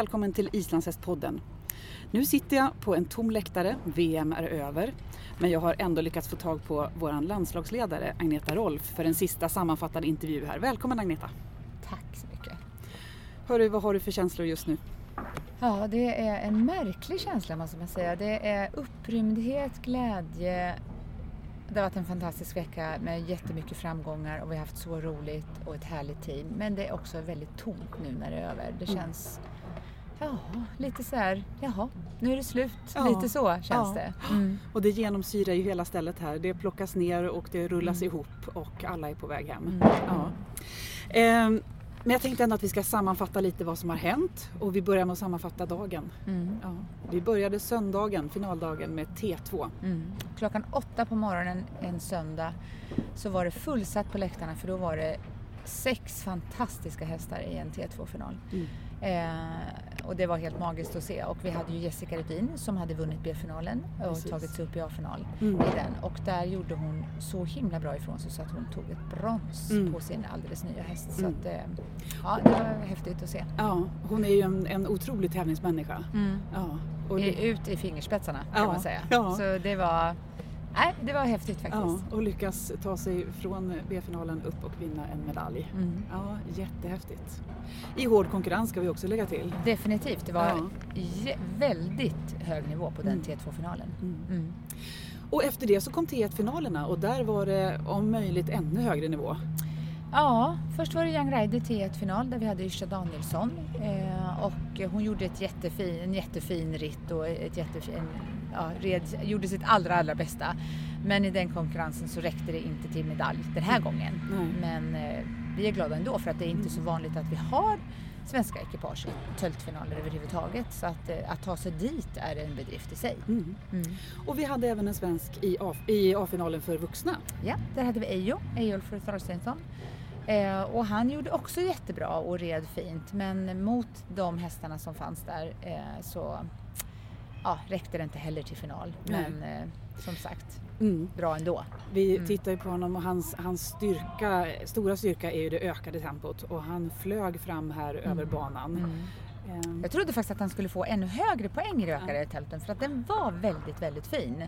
välkommen till Islandshästpodden. Nu sitter jag på en tom läktare, VM är över, men jag har ändå lyckats få tag på vår landslagsledare Agneta Rolf för en sista sammanfattande intervju här. Välkommen Agneta! Tack så mycket! Hörru, vad har du för känslor just nu? Ja, det är en märklig känsla måste man säga. Det är upprymdhet, glädje. Det har varit en fantastisk vecka med jättemycket framgångar och vi har haft så roligt och ett härligt team. Men det är också väldigt tomt nu när det är över. Det Mm. Ja, lite så här, jaha, nu är det slut. Ja. Lite så känns det. Mm. Och det genomsyrar ju hela stället här. Det plockas ner och det rullas Mm. ihop och alla är på väg hem. Mm. Ja. Ehm, men jag tänkte ändå att vi ska sammanfatta lite vad som har hänt och vi börjar med att sammanfatta dagen. Mm. Ja. Vi började söndagen, finaldagen, med T2. Mm. Klockan åtta på morgonen en söndag så var det fullsatt på läktarna för då var det sex fantastiska hästar i en T2-final. Mm. Eh, och det var helt magiskt att se. Och vi hade ju Jessica Rudin som hade vunnit B-finalen och Precis. tagit sig upp i A-final Mm. i den. Och där gjorde hon så himla bra ifrån sig så att hon tog ett brons Mm. på sin alldeles nya häst. Så Mm. att, eh, ja, det var häftigt att se. Ja, hon är ju en, en otrolig tävlingsmänniska. Ja. Och, ut i fingerspetsarna kan Ja, man säga. ja. Så det var, nej, det var häftigt ja, faktiskt. och lyckas ta sig från B-finalen upp och vinna en medalj. Mm. Ja, jättehäftigt. I hård konkurrens ska vi också lägga till. Definitivt, det var Ja. väldigt hög nivå på den Mm. T2-finalen. Mm. Mm. Och efter det så kom T1-finalerna och där var det om möjligt ännu högre nivå. Ja, först var det Young Rider T1-final där vi hade Yrsa Danielsson eh, och hon gjorde ett jättefin, en jättefin ritt och ett jättefin, ja, red, gjorde sitt allra allra bästa. Men i den konkurrensen så räckte det inte till medalj den här gången. Nej. Men eh, vi är glada ändå för att det är inte så vanligt att vi har svenska ekipage i töltfinaler överhuvudtaget. Så att, eh, att ta sig dit är en bedrift i sig. Mm. Mm. Och vi hade även en svensk i A- i A-finalen för vuxna. Ja, där hade vi Ejo, Ejolf Thorstensson. Eh, och han gjorde också jättebra och red fint men mot de hästarna som fanns där eh, så ja, räckte det inte heller till final. Nej. Men eh, som sagt, Mm. bra ändå. Vi Mm. tittar ju på honom och hans, hans styrka, stora styrka är ju det ökade tempot och han flög fram här över banan. Mm. Ehm, Jag trodde faktiskt att han skulle få ännu högre poäng i det ökade tälten för att den var väldigt, väldigt fin.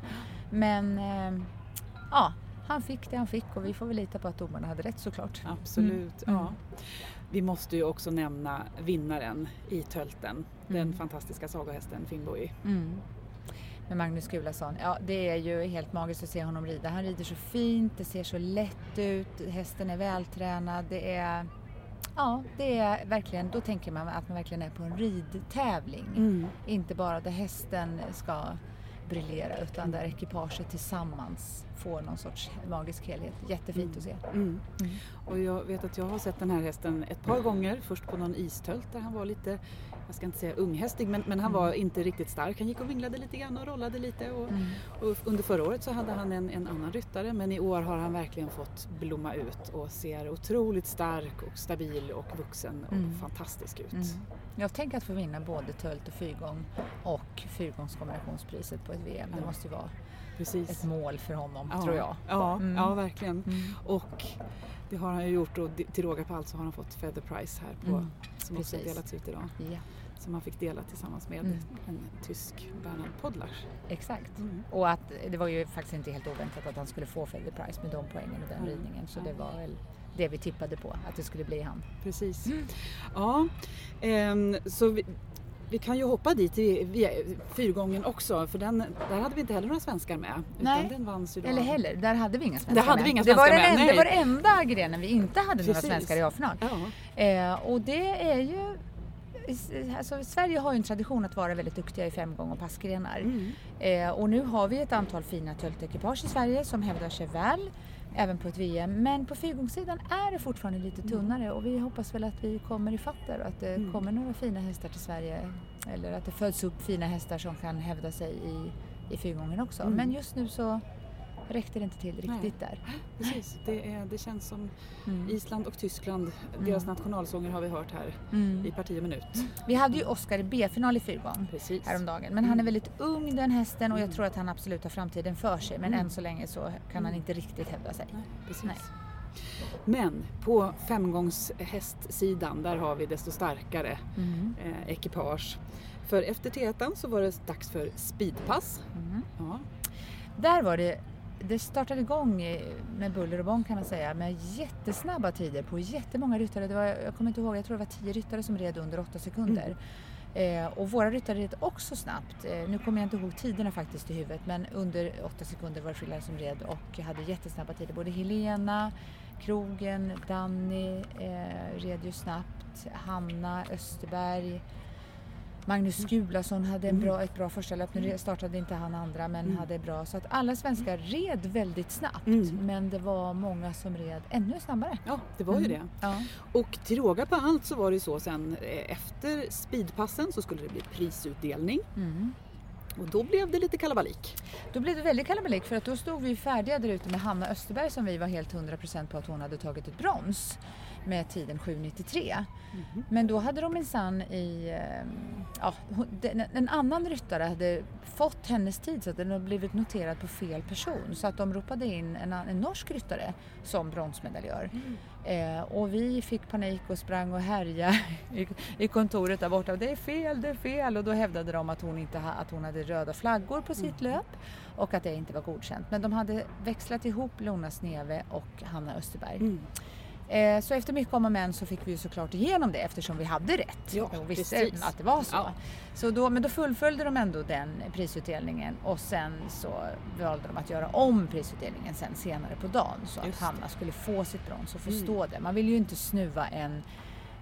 Men eh, ja, han fick det han fick och vi får väl lita på att domarna hade rätt såklart. Absolut, Mm. ja. Vi måste ju också nämna vinnaren i tölten, den Mm. fantastiska sagohästen Finnboy. Mm. Med Magnus Gulason. Ja, det är ju helt magiskt att se honom rida. Han rider så fint, det ser så lätt ut, hästen är vältränad. Det är, ja, det är verkligen, då tänker man att man verkligen är på en ridtävling. Mm. Inte bara där hästen ska briljera utan där ekipaget tillsammans får någon sorts magisk helhet. Jättefint att se. Mm. Mm. Och jag vet att jag har sett den här hästen ett par gånger. Först på någon istölt där han var lite, jag ska inte säga unghästig, men, men han Mm. var inte riktigt stark. Han gick och vinglade lite grann och rollade lite. Och, Mm. och under förra året så hade han en, en annan ryttare men i år har han verkligen fått blomma ut och ser otroligt stark och stabil och vuxen och Mm. fantastisk ut. Mm. Jag tänker att få vinna både tölt och fyrgång och fyrgångskombinationspriset på ett VM. Det måste ju vara Precis. ett mål för honom, Ja, tror jag. Ja, Mm. ja verkligen. Mm. Och det har han ju gjort och till råga på allt så har han fått Feather Prize här på, Mm, som också precis. delats ut idag. Ja, Som han fick dela tillsammans med Mm. en tysk Bernhard Podlars. exakt. Mm. Och att det var ju faktiskt inte helt oväntat att han skulle få Feather Prize med de poängen och den Mm. ridningen. Så det var väl det vi tippade på, att det skulle bli han. Precis. Mm. Ja, ehm, så vi, vi kan ju hoppa dit i, fyrgången också för den, där hade vi inte heller några svenskar med. Nej. den vanns ju. Eller heller, där hade vi inga svenskar med. vi inga det var svenskar med, nej. Det var den enda grenen vi inte hade några Precis. svenskar i A-final. Ja. Eh, och det är ju Alltså, Sverige har ju en tradition att vara väldigt duktiga i femgång och passgrenar. Mm. Eh, och nu har vi ett antal fina töltekipage i Sverige som hävdar sig väl, även på ett VM. Men på fyrgångssidan är det fortfarande lite tunnare och vi hoppas väl att vi kommer ifatt där och att det Mm. kommer några fina hästar till Sverige. Eller att det föds upp fina hästar som kan hävda sig i, i fyrgången också. Mm. Men just nu så räckte det inte till riktigt där. Precis, det, är, det känns som Mm. Island och Tyskland, deras nationalsånger har vi hört här Mm. i parti och minut. Vi hade ju Oscar i B-final i. Precis. häromdagen. Men han är väldigt ung den hästen och jag Mm. tror att han absolut har framtiden för sig. Men Mm. än så länge så kan han Mm. inte riktigt hävda sig. Nej, precis. Nej. Men på femgångshästsidan, där har vi desto starkare Mm. eh, ekipage. För efter T1 så var det dags för speedpass. Mm. Ja. Där var det, det startade igång eh, med buller och bång kan man säga med jättesnabba tider på jättemånga ryttare. Det var, jag kommer inte ihåg, jag tror det var tio ryttare som red under åtta sekunder. Eh, och våra ryttare red också snabbt. Eh, nu kommer jag inte ihåg tiderna faktiskt i huvudet men under åtta sekunder var det flera som red och hade jättesnabba tider. Både Helena, Krogen, Danny eh, red ju snabbt, Hanna Österberg, Magnus Skulason hade en bra, ett bra första löp. Nu startade inte han andra men Mm. hade bra. Så att alla svenskar red väldigt snabbt Mm. men det var många som red ännu snabbare. ja, det var ju det. Mm. Ja. Och till råga på allt så var det så sen eh, efter speedpassen så skulle det bli prisutdelning Mm. och då blev det lite kalabalik. Då blev det väldigt kalabalik för att då stod vi färdiga där ute med Hanna Österberg som vi var helt 100% på att hon hade tagit ett brons med tiden 7.93. Men då hade de minsann i... eh, Ja, en annan ryttare hade fått hennes tid så att den hade blivit noterad på fel person. Så att de ropade in en, en norsk ryttare som bronsmedaljör. Eh, och vi fick panik och sprang och härjade i, i kontoret där borta. Det är fel, det är fel! Och då hävdade de att hon, inte ha, att hon hade röda flaggor på sitt löp och att det inte var godkänt. Men de hade växlat ihop Lona Sneve och Hanna Österberg. Mm. Eh, så efter mycket om och men så fick vi ju såklart igenom det eftersom vi hade rätt Ja, och visste precis. att det var så. Ja. så då, men då fullföljde de ändå den prisutdelningen och sen så valde de att göra om prisutdelningen sen senare på dagen så att Just det. Hanna skulle få sitt brons och få Mm. där. Man vill ju inte snuva en,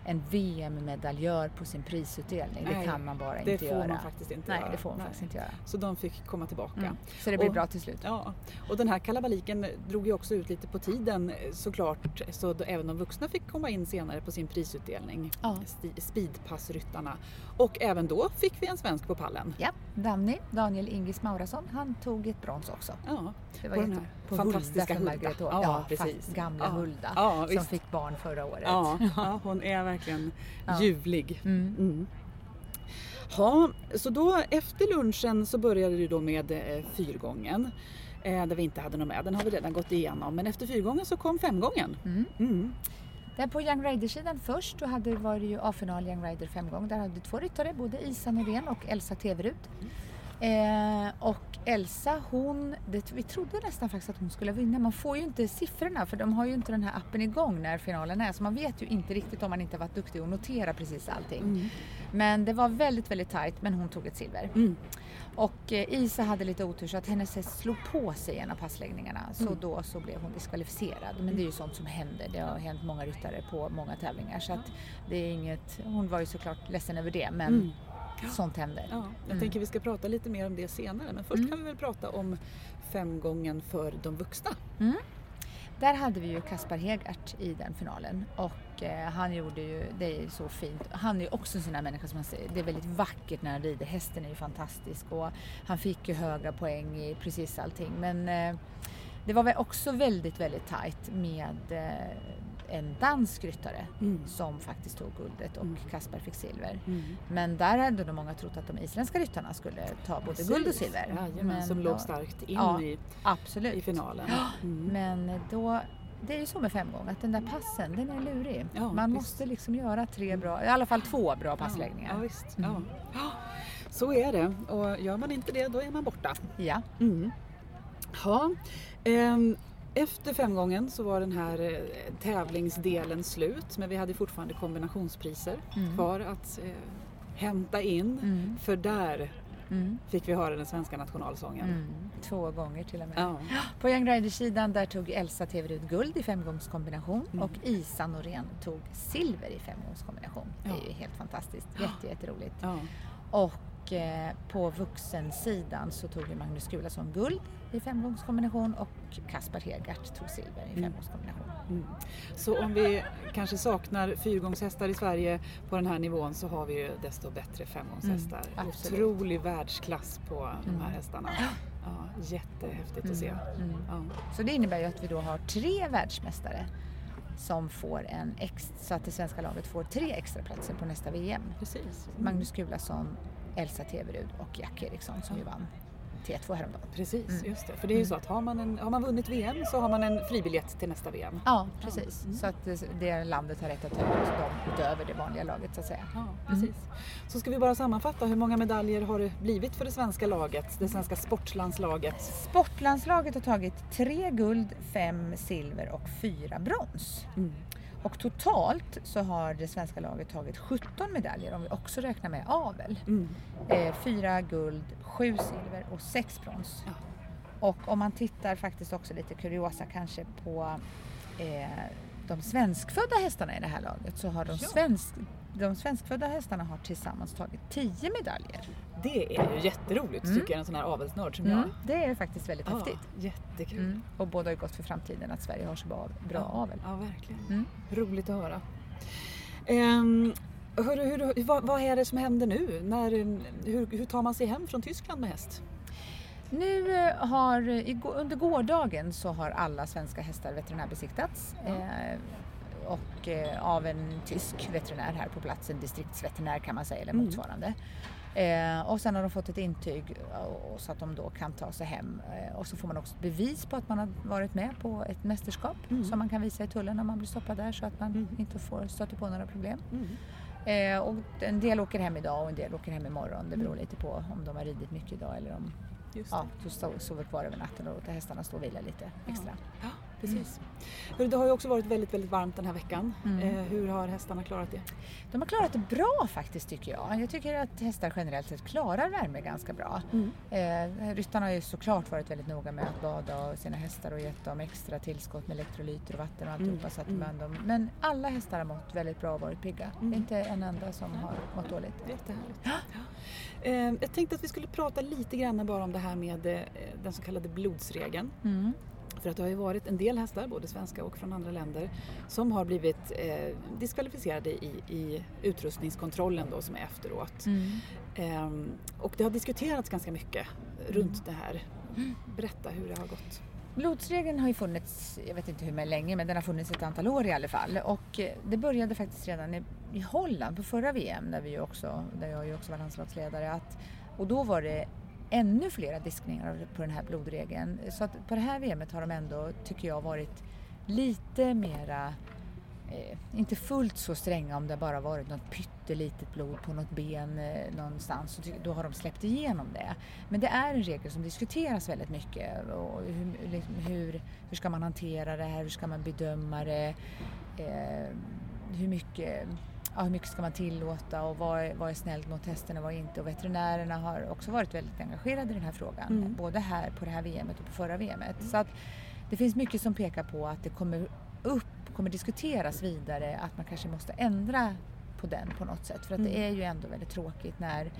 en VM-medaljör på sin prisutdelning. Nej, det kan man bara Det inte får göra. man faktiskt inte Nej, göra. det får man Nej. faktiskt inte göra. Så de fick komma tillbaka. Mm. Så det blev Och- bra till slut. Ja, och den här kalabaliken drog ju också ut lite på tiden såklart så då även de vuxna fick komma in senare på sin prisutdelning. Ja. Speedpassryttarna. Och även då fick vi en svensk på pallen. Ja, Danny, Daniel Ingis Maurasson, han tog ett brons också. Ja, Det var På fantastiska Hulda Hulda. Ja, ja, precis. Gamla Ja. Hulda Ja, som fick barn förra året. ja, hon är verkligen ljuvlig. Mm. Mm. Ja, så då efter lunchen så började det då med eh, fyrgången. Eh, där vi inte hade något med, den har vi redan gått igenom. Men efter fyrgången så kom femgången. Mm. Mm. Där på Young Rider-sidan först då hade, var det ju A-final Young Rider femgång. Där hade du två ryttare, både Isa Norén och Elsa Teverud. Eh, och Elsa hon, det, vi trodde nästan faktiskt att hon skulle vinna. Man får ju inte siffrorna för de har ju inte den här appen igång när finalen är. Så man vet ju inte riktigt om man inte varit duktig och notera precis allting. Mm. Men det var väldigt, väldigt tajt men hon tog ett silver. Mm. Och eh, Isa hade lite otur så att hennes häst slog på sig en av passläggningarna. Så Mm. då så blev hon diskvalificerad. Men det är ju sånt som händer. Det har hänt många ryttare på många tävlingar. Så att det är inget, hon var ju såklart ledsen över det men Mm. Sånt händer. Ja, jag Mm. tänker vi ska prata lite mer om det senare. Men först Mm. kan vi väl prata om femgången för de vuxna. Mm. Där hade vi ju Kaspar Hegart i den finalen och eh, han gjorde ju, det är så fint. Han är ju också en sån där människa som man säger, det är väldigt vackert när han rider. Hästen är ju fantastisk och han fick ju höga poäng i precis allting. Men eh, det var väl också väldigt, väldigt tajt med eh, en dansk ryttare Mm. som faktiskt tog guldet och Mm. Kaspar fick silver. Mm. Men där hade nog många trott att de isländska ryttarna skulle ta både guld och Precis. silver. Jajamän, Men som då- låg starkt in Ja, i, Absolut. i finalen. Mm. Men då, det är ju så med femgång att den där passen, den är lurig. Ja, Man visst. måste liksom göra tre bra, i alla fall två bra passläggningar. Ja, visst. Mm. Ja. Ja, Så är det och gör man inte det då är man borta. Ja. Mm. Ja, ehm, efter femgången så var den här eh, tävlingsdelen slut men vi hade fortfarande kombinationspriser Mm. kvar att eh, hämta in. Mm. För där Mm. fick vi höra den svenska nationalsången. Mm. Två gånger till och med. Ja. På Young Rider-sidan där tog Elsa Teverud guld i femgångskombination Mm. och Isa Norén tog silver i femgångskombination. Det Ja. är ju helt fantastiskt. Jätte, jätteroligt. Ja. Och eh, på vuxensidan så tog ju Magnus Skulason guld i femgångskombination och Kaspar Hegart tog silver i Mm. femgångskombination. Mm. Så om vi kanske saknar fyrgångshästar i Sverige på den här nivån så har vi ju desto bättre femgångshästar. Mm, absolut. Otrolig världsklass på de här Mm. hästarna. Ja, jättehäftigt att se. Mm. Ja. Så det innebär ju att vi då har tre världsmästare som får en ex, så att det svenska laget får tre extra platser på nästa VM. Precis. Mm. Magnus Skulason, Elsa Teverud och Jack Eriksson som ju vann. T2 häromdagen. Precis, Mm. just det. För det är ju så att har man, en, har man vunnit VM så har man en fribiljett till nästa VM. Ja, precis. Mm. Så att det, det landet har rätt att ta ut dem utöver det vanliga laget så att säga. Ja, precis. Så ska vi bara sammanfatta, hur många medaljer har det blivit för det svenska laget, det svenska sportlandslaget? Sportlandslaget har tagit tre guld, fem silver och fyra brons. Och totalt så har det svenska laget tagit 17 medaljer om vi också räknar med avel. Mm. Eh, fyra guld, sju silver och sex brons. Ja. Och om man tittar faktiskt också lite kuriosa kanske på eh, de svenskfödda hästarna i det här laget så har de, Ja. svensk, de svenskfödda hästarna har tillsammans tagit 10 medaljer. Det är ju jätteroligt Mm. tycker jag, en sån här avelsnörd som Mm. jag. Det är faktiskt väldigt Ja, häftigt. jättekul. Mm. Och båda har ju gått för framtiden att Sverige har så bra, bra ja. avel. Ja, verkligen. Mm. Roligt att höra. Um, hörru, hur, vad, vad är det som händer nu? När, hur, hur tar man sig hem från Tyskland med häst? Nu eh, har, under gårdagen så har alla svenska hästar veterinärbesiktats. Ja. Eh, och eh, av en tysk veterinär här på plats, en distriktsveterinär kan man säga eller Mm. motsvarande. Eh, och sen har de fått ett intyg så att de då kan ta sig hem. Eh, och så får man också bevis på att man har varit med på ett mästerskap Mm. som man kan visa i tullen när man blir stoppad där så att man Mm. inte får stöta på några problem. Mm. Eh, och en del åker hem idag och en del åker hem imorgon. Det beror Mm. lite på om de har ridit mycket idag eller om Just ja, stå- sover kvar över natten och låter hästarna stå och vila lite extra. Ja, precis. Hörru, det har ju också varit väldigt, väldigt varmt den här veckan. Mm. Eh, hur har hästarna klarat det? De har klarat det bra faktiskt tycker jag. Jag tycker att hästar generellt sett klarar värme ganska bra. Mm. Eh, ryttarna har ju såklart varit väldigt noga med att bada sina hästar och gett dem extra tillskott med elektrolyter och vatten och alltihopa. Mm, Så att mm. man dem. Men alla hästar har mått väldigt bra och varit pigga. Mm. Inte en enda som har mått dåligt. Jättehärligt. Ja. Eh, jag tänkte att vi skulle prata lite grann bara om det här med den så kallade blodsregeln. Mm. För att det har ju varit en del hästar, både svenska och från andra länder, som har blivit eh, diskvalificerade i, i utrustningskontrollen då som är efteråt. Mm. Ehm, och det har diskuterats ganska mycket runt det här. Mm. Berätta hur det har gått. Blodsregeln har ju funnits, jag vet inte hur länge, men den har funnits ett antal år i alla fall. Och eh, det började faktiskt redan i, i Holland på förra VM, där, vi också, där jag ju också var landslagsledare. Att, och då var det ännu flera diskningar på den här blodregeln. Så att på det här VMet har de ändå, tycker jag, varit lite mera Eh, inte fullt så stränga om det bara varit något pyttelitet blod på något ben eh, någonstans. Så då har de släppt igenom det. Men det är en regel som diskuteras väldigt mycket. Och hur, liksom, hur, hur ska man hantera det här? Hur ska man bedöma det? Eh, hur, mycket, ja, hur mycket ska man tillåta? Och vad är, vad är snällt mot hästen och vad är inte? Och veterinärerna har också varit väldigt engagerade i den här frågan. Mm. Både här på det här VMet och på förra VMet. Så att det finns mycket som pekar på att det kommer upp, kommer diskuteras vidare att man kanske måste ändra på den på något sätt. För att det Mm. är ju ändå väldigt tråkigt när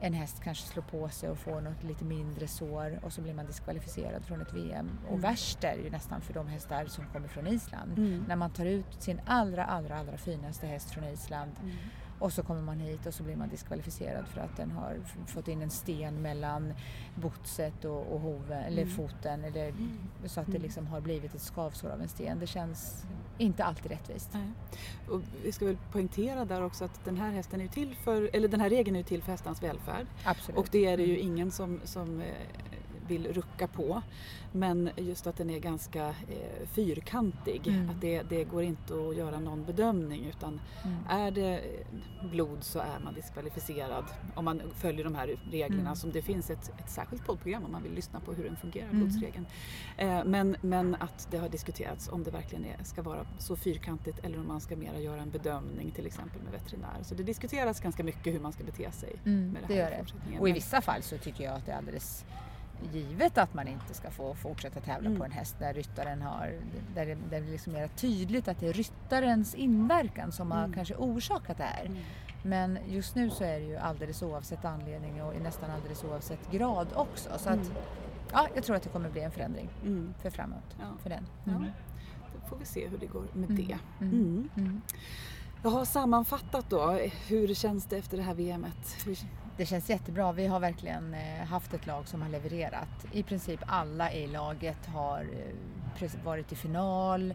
en häst kanske slår på sig och får något lite mindre sår och så blir man diskvalificerad från ett VM. Och Mm. värst är det ju nästan för de hästar som kommer från Island. Mm. När man tar ut sin allra, allra, allra finaste häst från Island och så kommer man hit och så blir man diskvalificerad för att den har fått in en sten mellan botset och, och hoven, eller Mm. foten. Eller, så att det Mm. liksom har blivit ett skavsår av en sten. Det känns inte alltid rättvist. Nej. Och vi ska väl poängtera där också att den här hästen är till för, eller den här regeln är till för hästarnas välfärd. Absolut. Och det är det ju ingen som, som eh, vill rucka på. Men just att den är ganska eh, fyrkantig. Mm. Att det, det går inte att göra någon bedömning utan Mm. är det blod så är man diskvalificerad om man följer de här reglerna. Mm. Som det finns ett, ett särskilt poddprogram om man vill lyssna på hur den fungerar, Mm. blodsregeln. Eh, men, men att det har diskuterats om det verkligen är, ska vara så fyrkantigt eller om man ska mera göra en bedömning till exempel med veterinär. Så det diskuteras ganska mycket hur man ska bete sig Mm, med det det här det. Och i vissa fall så tycker jag att det är alldeles givet att man inte ska få fortsätta tävla Mm. på en häst där ryttaren har, där det, där det liksom är tydligt att det är ryttarens inverkan som har Mm. kanske orsakat det här. Mm. Men just nu så är det ju alldeles oavsett anledning och nästan alldeles oavsett grad också. Så att, Mm. ja, jag tror att det kommer bli en förändring Mm. för framåt Ja. för den. Ja. Mm. Då får vi se hur det går med det. Jag har sammanfattat då, hur känns det efter det här VMet? Hur- Det känns jättebra. Vi har verkligen eh, haft ett lag som har levererat. I princip alla i laget har eh, varit i final,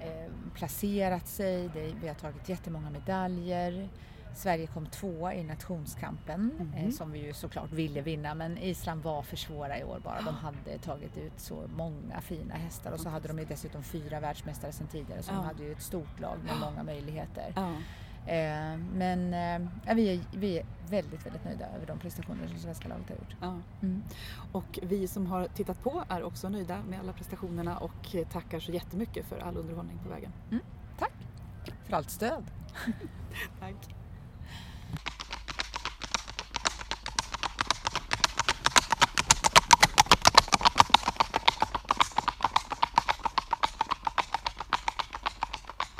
eh, placerat sig, vi har tagit jättemånga medaljer. Sverige kom tvåa i nationskampen eh, som vi ju såklart ville vinna men Island var för svåra i år bara. De hade tagit ut så många fina hästar och så hade de ju dessutom fyra världsmästare sedan tidigare så de hade ju ett stort lag med många möjligheter. Ja. Eh, men eh, vi, är, vi är väldigt, väldigt nöjda över de prestationer som svenska laget har gjort. Ja. Mm. Och vi som har tittat på är också nöjda med alla prestationerna och tackar så jättemycket för all underhållning på vägen. Tack för allt stöd! Tack.